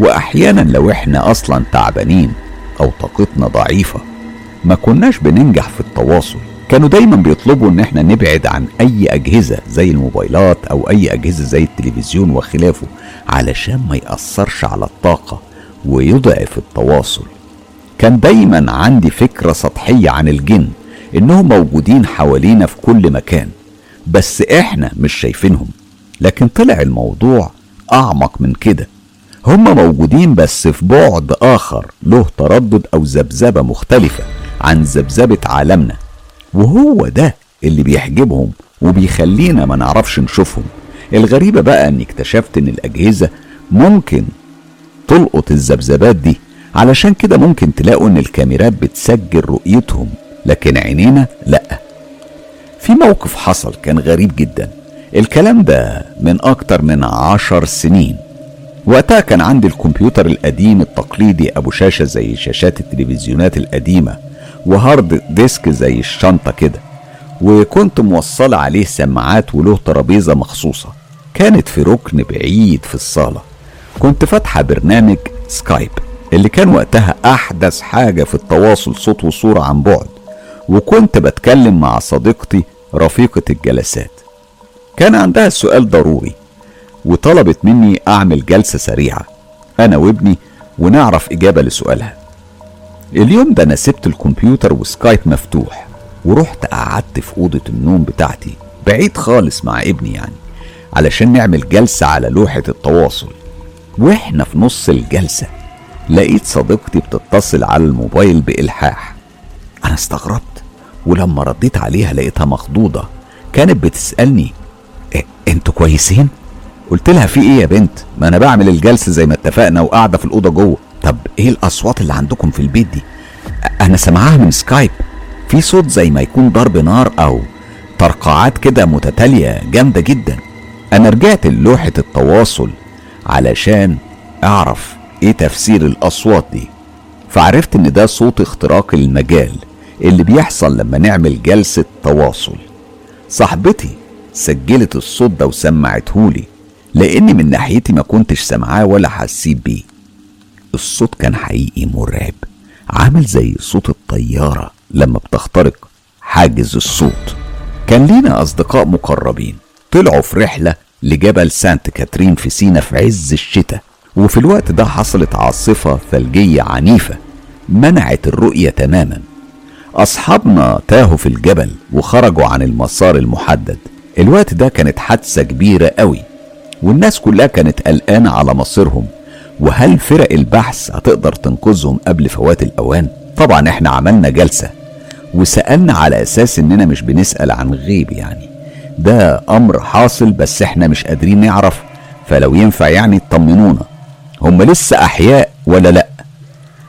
A: وأحيانا لو إحنا أصلا تعبانين أو طاقتنا ضعيفة ما كناش بننجح في التواصل. كانوا دايما بيطلبوا إن إحنا نبعد عن أي أجهزة زي الموبايلات أو أي أجهزة زي التلفزيون وخلافه علشان ما يأثرش على الطاقة ويضعف التواصل. كان دايما عندي فكرة سطحية عن الجن إنهم موجودين حوالينا في كل مكان بس إحنا مش شايفينهم. لكن طلع الموضوع أعمق من كده. هم موجودين بس في بعد آخر له تردد أو ذبذبة مختلفة عن ذبذبة عالمنا. وهو ده اللي بيحجبهم وبيخلينا ما نعرفش نشوفهم. الغريبة بقى إني اكتشفت إن الأجهزة ممكن تلقط الذبذبات دي. علشان كده ممكن تلاقوا إن الكاميرات بتسجل رؤيتهم لكن عينينا لأ. في موقف حصل كان غريب جدا. الكلام ده من أكتر من عشر سنين. وقتها كان عندي الكمبيوتر القديم التقليدي أبو شاشة زي شاشات التلفزيونات القديمة و hard disk زي الشنطة كده وكنت موصلة عليه سماعات وله ترابيزة مخصوصة. كانت في ركن بعيد في الصالة. كنت فاتحة برنامج سكايب اللي كان وقتها أحدث حاجة في التواصل صوت وصورة عن بعد. وكنت بتكلم مع صديقتي رفيقة الجلسات. كان عندها سؤال ضروري. وطلبت مني أعمل جلسة سريعة أنا وابني ونعرف إجابة لسؤالها. اليوم ده أنا سبت الكمبيوتر وسكايب مفتوح ورحت قعدت في أوضة النوم بتاعتي بعيد خالص مع ابني يعني علشان نعمل جلسة على لوحة التواصل. وإحنا في نص الجلسة لقيت صديقتي بتتصل على الموبايل بإلحاح. أنا استغربت ولما رديت عليها لقيتها مخضوضة كانت بتسألني إيه أنتوا كويسين؟ قلت لها في إيه يا بنت؟ ما أنا بعمل الجلسة زي ما اتفقنا وقاعدة في الأوضة جوه. طب إيه الأصوات اللي عندكم في البيت دي؟ أنا سامعاها من سكايب. في صوت زي ما يكون ضرب نار أو ترقعات كده متتالية جامدة جدا. أنا رجعت للوحة التواصل علشان أعرف إيه تفسير الأصوات دي. فعرفت إن ده صوت اختراق المجال اللي بيحصل لما نعمل جلسة تواصل. صاحبتي سجلت الصوت ده وسمعتهولي. لأني من ناحيتي ما كنتش سامعاه ولا حسيت بيه. الصوت كان حقيقي مرعب عامل زي صوت الطيارة لما بتخترق حاجز الصوت. كان لينا أصدقاء مقربين طلعوا في رحلة لجبل سانت كاترين في سينا في عز الشتاء وفي الوقت ده حصلت عاصفة ثلجية عنيفة منعت الرؤية تماما. أصحابنا تاهوا في الجبل وخرجوا عن المسار المحدد. الوقت ده كانت حادثة كبيرة قوي. والناس كلها كانت قلقانة على مصيرهم. وهل فرق البحث هتقدر تنقذهم قبل فوات الأوان؟ طبعا إحنا عملنا جلسة وسألنا على أساس إننا مش بنسأل عن غيب يعني. ده أمر حاصل بس إحنا مش قادرين نعرف. فلو ينفع يعني تطمنونا هم لسه أحياء ولا لأ؟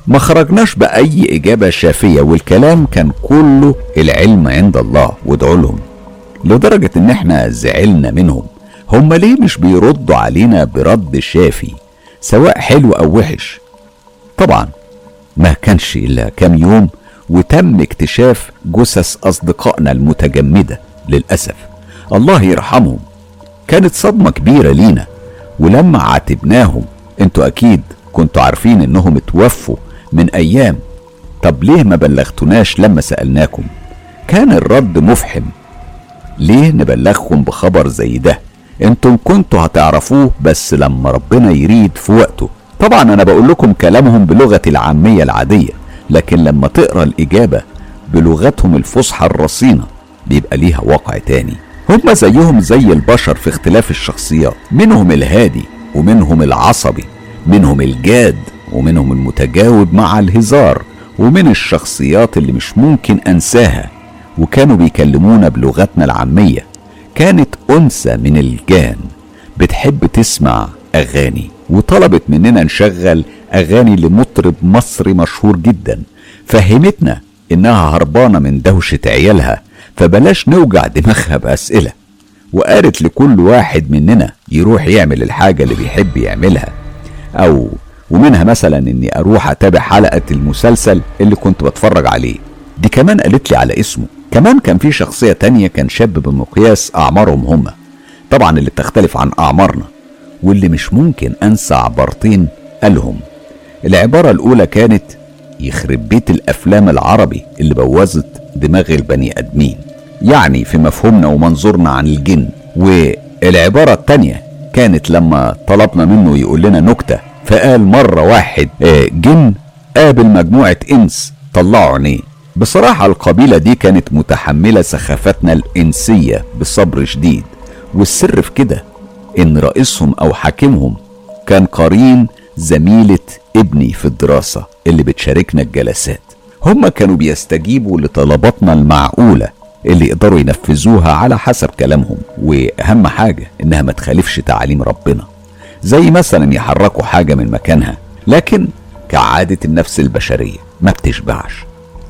A: ما خرجناش بأي إجابة شافية والكلام كان كله العلم عند الله. وادعوا لهم. لدرجة إن إحنا زعلنا منهم. هم ليه مش بيردوا علينا برد شافي سواء حلو أو وحش؟ طبعا ما كانش إلا كام يوم وتم اكتشاف جثث أصدقائنا المتجمدة للأسف. الله يرحمهم. كانت صدمة كبيرة لينا ولما عاتبناهم أنتوا أكيد كنتوا عارفين إنهم اتوفوا من أيام. طب ليه ما بلغتوناش لما سألناكم؟ كان الرد مفحم. ليه نبلغكم بخبر زي ده؟ أنتم كنتوا هتعرفوه بس لما ربنا يريد في وقته. طبعا أنا بقول لكم كلامهم بلغة العامية العادية لكن لما تقرأ الإجابة بلغتهم الفصحى الرصينة بيبقى ليها واقع تاني. هم زيهم زي البشر في اختلاف الشخصيات منهم الهادي ومنهم العصبي منهم الجاد ومنهم المتجاوب مع الهزار ومن الشخصيات اللي مش ممكن أنساها وكانوا بيكلمونا بلغتنا العامية. كانت أنثى من الجان بتحب تسمع أغاني وطلبت مننا نشغل أغاني لمطرب مصري مشهور جدا فهمتنا إنها هربانة من دوشة عيالها فبلاش نوجع دماغها بأسئلة وقالت لكل واحد مننا يروح يعمل الحاجة اللي بيحب يعملها أو ومنها مثلا إني أروح أتابع حلقة المسلسل اللي كنت بتفرج عليه دي كمان قالت لي على اسمه. كمان كان في شخصية تانية كان شاب بمقياس أعمارهم هما طبعا اللي بتختلف عن أعمارنا. واللي مش ممكن أنسى عبارتين قالهم. العبارة الأولى كانت يخرب بيت الأفلام العربي اللي بوظت دماغ البني آدمين. يعني في مفهومنا ومنظورنا عن الجن. والعبارة التانية كانت لما طلبنا منه يقول لنا نكتة. فقال مرة واحد آه، جن قابل مجموعة إنس طلعوا عينيه. بصراحة القبيلة دي كانت متحملة سخافتنا الإنسية بصبر شديد والسر في كده إن رئيسهم أو حاكمهم كان قرين زميلة ابني في الدراسة اللي بتشاركنا الجلسات. هما كانوا بيستجيبوا لطلباتنا المعقولة اللي يقدروا ينفذوها على حسب كلامهم وأهم حاجة إنها ما تخالفش تعاليم ربنا. زي مثلا يحركوا حاجة من مكانها لكن كعادة النفس البشرية ما بتشبعش.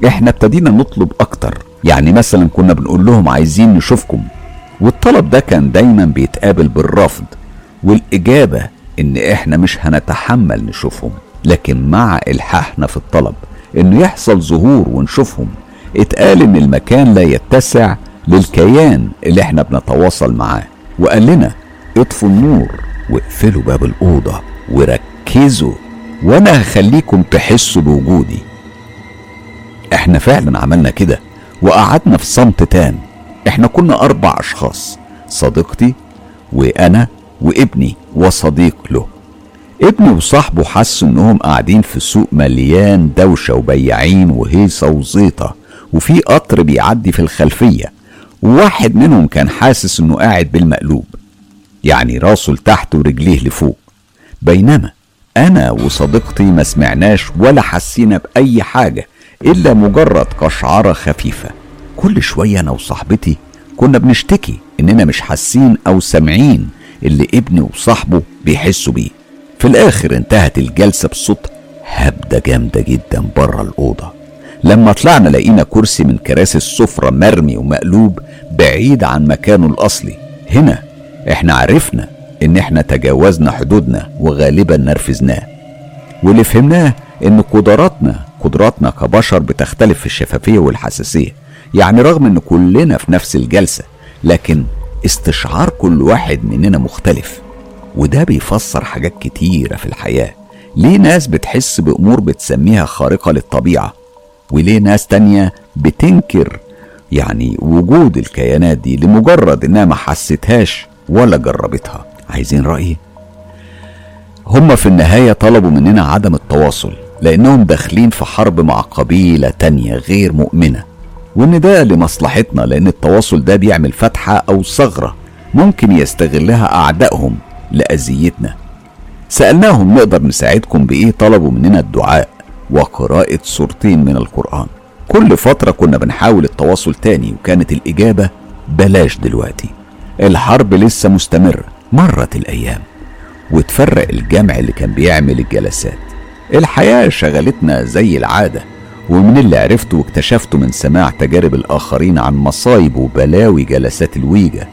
A: إحنا ابتدينا نطلب أكتر. يعني مثلا كنا بنقول لهم عايزين نشوفكم. والطلب ده كان دايما بيتقابل بالرفض والإجابة إن إحنا مش هنتحمل نشوفهم. لكن مع إلحاحنا في الطلب إنه يحصل ظهور ونشوفهم اتقال إن المكان لا يتسع للكيان اللي إحنا بنتواصل معاه. وقال لنا اطفوا النور واقفلوا باب الأوضة وركزوا وأنا هخليكم تحسوا بوجودي. إحنا فعلا عملنا كده وقعدنا في صمت تام. إحنا كنا أربع أشخاص صديقتي وأنا وابني وصديق له. ابني وصاحبه حسوا إنهم قاعدين في سوق مليان دوشة وبياعين وهيصة وزيطة وفي قطر بيعدي في الخلفية. وواحد منهم كان حاسس إنه قاعد بالمقلوب يعني راسه لتحت ورجليه لفوق. بينما أنا وصديقتي ما سمعناش ولا حسينا بأي حاجة. إلا مجرد قشعرة خفيفة. كل شوية أنا وصاحبتي كنا بنشتكي إننا مش حاسين أو سامعين اللي ابني وصاحبه بيحسوا بيه. في الآخر انتهت الجلسة بصوت هبدة جامدة جدا بره الأوضة. لما طلعنا لقينا كرسي من كراسي السفرة مرمي ومقلوب بعيد عن مكانه الأصلي. هنا إحنا عرفنا إن إحنا تجاوزنا حدودنا وغالبا نرفزناه. واللي فهمناه إن قدراتنا قدراتنا كبشر بتختلف في الشفافية والحساسية. يعني رغم إن كلنا في نفس الجلسة لكن استشعار كل واحد مننا مختلف وده بيفسر حاجات كتيرة في الحياة. ليه ناس بتحس بأمور بتسميها خارقة للطبيعة وليه ناس تانية بتنكر يعني وجود الكيانات دي لمجرد إنها ما حستهاش ولا جربتها؟ عايزين رأيي هم في النهاية طلبوا مننا عدم التواصل. لأنهم داخلين في حرب مع قبيلة تانية غير مؤمنة. وإن ده لمصلحتنا لأن التواصل ده بيعمل فتحة أو ثغرة ممكن يستغلها أعدائهم لأذيتنا. سألناهم نقدر نساعدكم بإيه طلبوا مننا الدعاء وقراءة سورتين من القرآن. كل فترة كنا بنحاول التواصل تاني وكانت الإجابة بلاش دلوقتي. الحرب لسه مستمرة مرت الأيام. وتفرق الجمع اللي كان بيعمل الجلسات. الحياة شغلتنا زي العادة ومن اللي عرفته واكتشفته من سماع تجارب الآخرين عن مصايب وبلاوي جلسات الويجا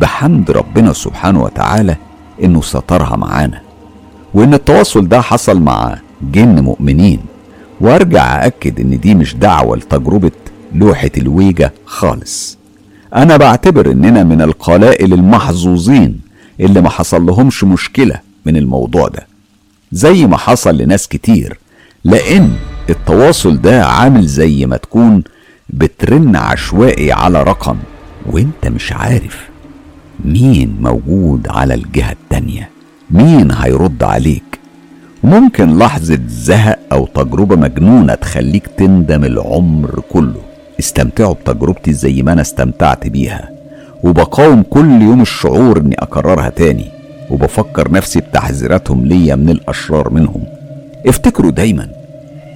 A: بحمد ربنا سبحانه وتعالى إنه سترها معانا وإن التواصل ده حصل مع جن مؤمنين وأرجع أأكد إن دي مش دعوة لتجربة لوحة الويجا خالص. أنا بعتبر إننا من القلائل المحظوظين اللي ما حصل لهمش مشكلة من الموضوع ده. زي ما حصل لناس كتير لأن التواصل ده عامل زي ما تكون بترن عشوائي على رقم وانت مش عارف مين موجود على الجهة التانية مين هيرد عليك. ممكن لحظة زهق أو تجربة مجنونة تخليك تندم العمر كله. استمتعوا بتجربتي زي ما أنا استمتعت بيها وبقاوم كل يوم الشعور إني أكررها تاني. وبفكر نفسي بتحذيراتهم ليا من الأشرار منهم. افتكروا دايما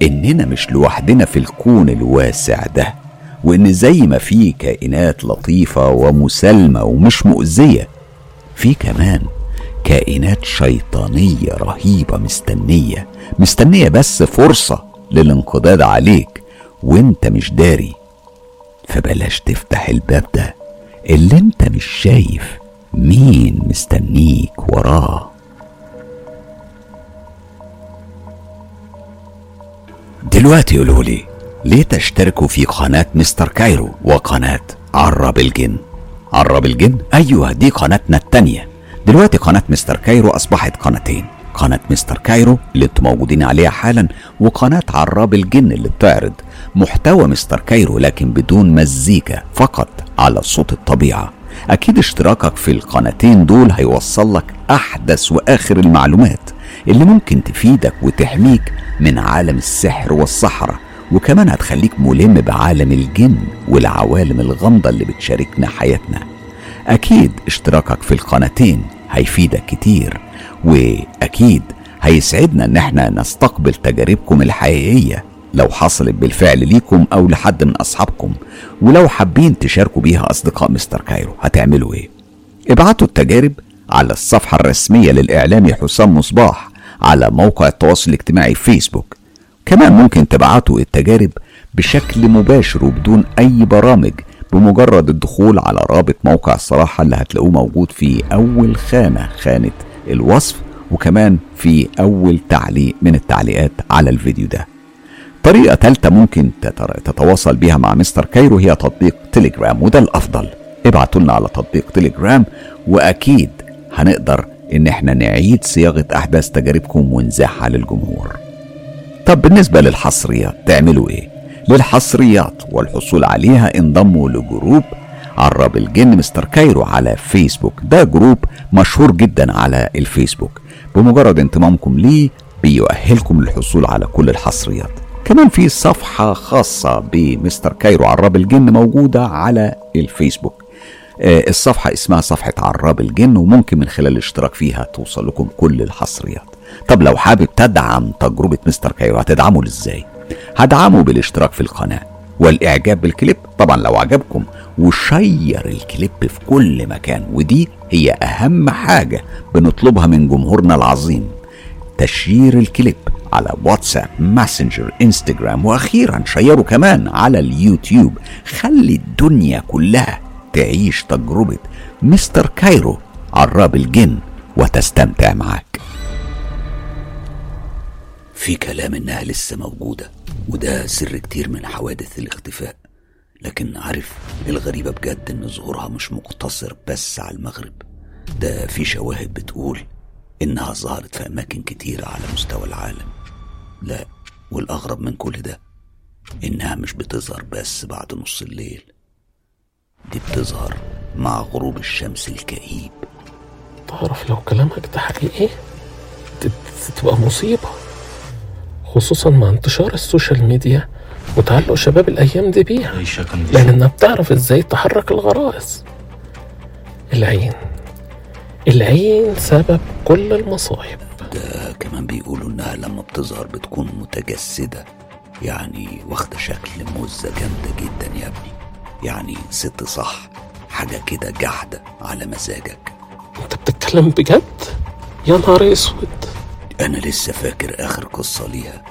A: إننا مش لوحدنا في الكون الواسع ده وإن زي ما في كائنات لطيفة ومسالمة ومش مؤذية في كمان كائنات شيطانية رهيبة مستنية مستنية بس فرصة للانقضاض عليك وإنت مش داري. فبلاش تفتح الباب ده اللي إنت مش شايف. مين مستنيك وراه؟ دلوقتي قولوا لي ليه تشتركوا في قناة مستر كايرو وقناة عراب الجن؟ عراب الجن؟ أيوه دي قناتنا التانية. دلوقتي قناة مستر كايرو أصبحت قناتين. قناة مستر كايرو اللي أنتم موجودين عليها حالا وقناة عراب الجن اللي بتعرض محتوى مستر كايرو لكن بدون مزيكا فقط على صوت الطبيعة. أكيد اشتراكك في القناتين دول هيوصل لك أحدث وآخر المعلومات اللي ممكن تفيدك وتحميك من عالم السحر والصحراء وكمان هتخليك ملم بعالم الجن والعوالم الغامضة اللي بتشاركنا حياتنا. أكيد اشتراكك في القناتين هيفيدك كتير وأكيد هيسعدنا إن إحنا نستقبل تجاربكم الحقيقية. لو حصلت بالفعل ليكم أو لحد من أصحابكم ولو حابين تشاركوا بيها أصدقاء مستر كايرو هتعملوا إيه؟ ابعتوا التجارب على الصفحة الرسمية للإعلامي حسام مصباح على موقع التواصل الاجتماعي فيسبوك كمان ممكن تبعتوا التجارب بشكل مباشر وبدون أي برامج بمجرد الدخول على رابط موقع الصراحة اللي هتلاقوه موجود في أول خانة خانة الوصف وكمان في أول تعليق من التعليقات على الفيديو ده طريقة تالتة ممكن تتواصل بيها مع مستر كايرو هي تطبيق تليجرام وده الأفضل. ابعتوا لنا على تطبيق تليجرام وأكيد هنقدر إن إحنا نعيد صياغة أحداث تجاربكم ونذيعها للجمهور. طب بالنسبة للحصريات تعملوا إيه؟ للحصريات والحصول عليها انضموا ل group عراب الجن مستر كايرو على فيسبوك. ده group مشهور جدا على الفيسبوك. بمجرد انضمامكم ليه بيؤهلكم للحصول على كل الحصريات. كمان في صفحة خاصة بمستر كايرو عراب الجن موجودة على الفيسبوك. آه، الصفحة اسمها صفحة عراب الجن وممكن من خلال الاشتراك فيها توصل لكم كل الحصريات. طب لو حابب تدعم تجربة مستر كايرو هتدعمه إزاي هدعمه بالاشتراك في القناة والإعجاب بالكليب. طبعا لو عجبكم وشير الكليب في كل مكان ودي هي أهم حاجة بنطلبها من جمهورنا العظيم تشيير الكليب. على واتساب ماسنجر انستجرام وأخيرا شيره كمان على اليوتيوب. خلي الدنيا كلها تعيش تجربة مستر كايرو عراب الجن وتستمتع معاك
B: في كلام إنها لسه موجودة وده سر كتير من حوادث الاختفاء. لكن عارف الغريبة بجد إن ظهورها مش مقتصر بس على المغرب. ده في شواهد بتقول إنها ظهرت في أماكن كتيرة على مستوى العالم. لا والأغرب من كل ده إنها مش بتظهر بس بعد نص الليل. دي بتظهر مع غروب الشمس الكئيب.
C: تعرف لو كلامك ده حقيقي؟ تبقى مصيبة خصوصا مع انتشار ال social media وتعلق شباب الأيام دي بيها. لأنها بتعرف إزاي تحرك الغرائز. العين العين سبب كل المصايب.
B: كمان بيقولوا إنها لما بتظهر بتكون متجسدة. يعني واخدة شكل مزة جامدة جدا يا ابني. يعني ست صح حاجة كده جحدة على مزاجك.
C: انت بتتكلم بجد؟ يا نهار أسود.
B: أنا لسه فاكر آخر قصة ليها.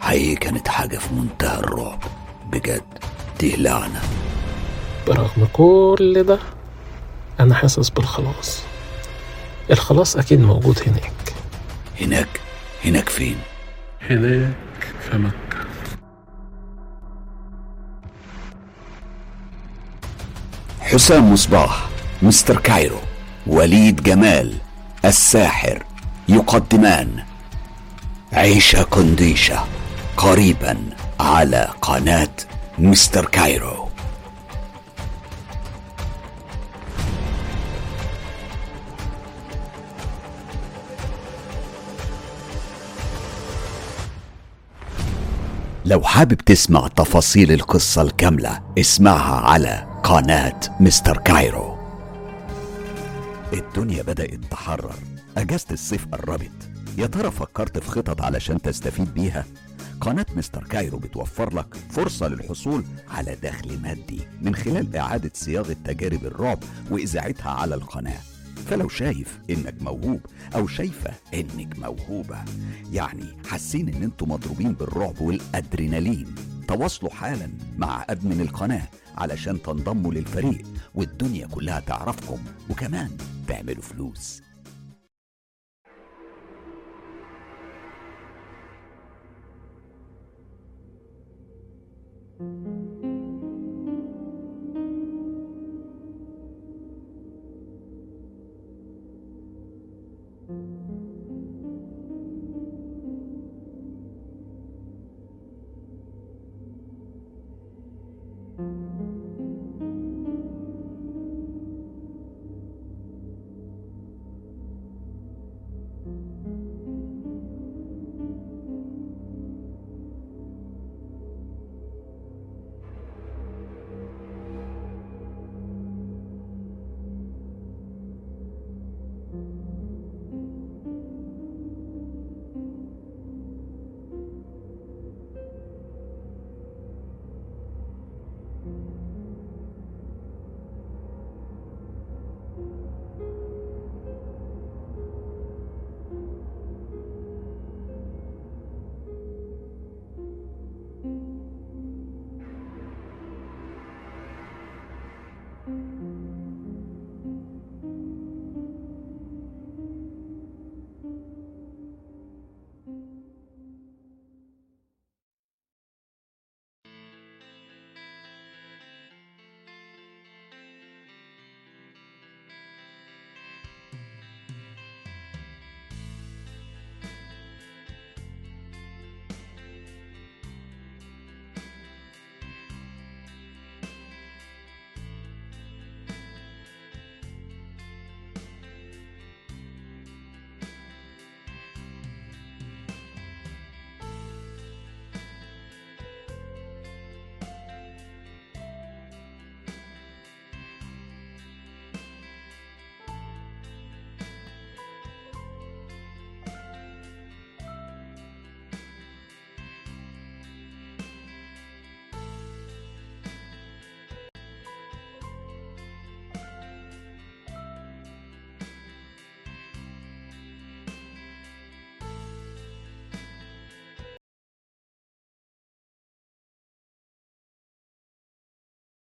B: حقيقي كانت حاجة في منتهى الرعب. بجد دي لعنة
C: برغم كل ده أنا حاسس بالخلاص. الخلاص أكيد موجود هناك.
B: هناك؟ هناك فين؟
C: هناك في مكة.
A: حسام مصباح مستر كايرو وليد جمال الساحر يقدمان. عيشة كنديشة قريبا على قناة مستر كايرو. لو حابب تسمع تفاصيل القصة الكاملة اسمعها على قناة مستر كايرو. الدنيا بدأت تحرر. أجازة الصيف قربت. يا ترى فكرت في خطط علشان تستفيد بيها؟ قناة مستر كايرو بتوفر لك فرصة للحصول على دخل مادي من خلال إعادة صياغة تجارب الرعب وإذاعتها على القناة. فلو شايف إنك موهوب أو شايفة إنك موهوبة يعني حاسين إن أنتم مضروبين بالرعب والأدرينالين. تواصلوا حالا مع أدمن القناة علشان تنضموا للفريق والدنيا كلها تعرفكم وكمان تعملوا فلوس.